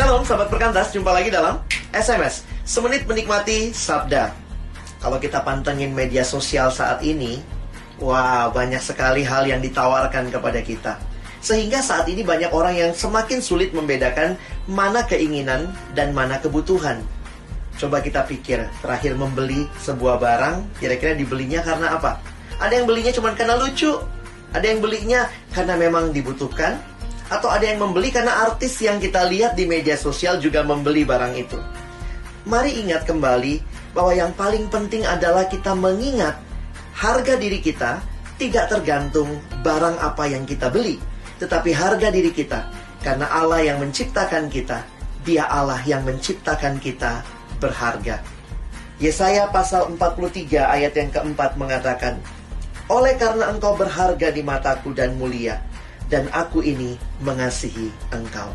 Shalom sahabat perkantas, jumpa lagi dalam SMS Semenit menikmati Sabda. Kalau kita pantengin media sosial saat ini Wah, banyak sekali hal yang ditawarkan kepada kita. Sehingga saat ini banyak orang yang semakin sulit membedakan Mana keinginan dan mana kebutuhan. Coba kita pikir, terakhir membeli sebuah barang Kira-kira dibelinya karena apa? Ada yang belinya cuma karena lucu. Ada yang belinya karena memang dibutuhkan atau ada yang membeli karena artis yang kita lihat di media sosial juga membeli barang itu. Mari ingat kembali bahwa yang paling penting adalah kita mengingat harga diri kita tidak tergantung barang apa yang kita beli, tetapi harga diri kita karena Allah yang menciptakan kita, Dia Allah yang menciptakan kita berharga. Yesaya pasal 43 ayat yang keempat mengatakan, Oleh karena engkau berharga di mataku dan mulia, dan aku ini mengasihi engkau.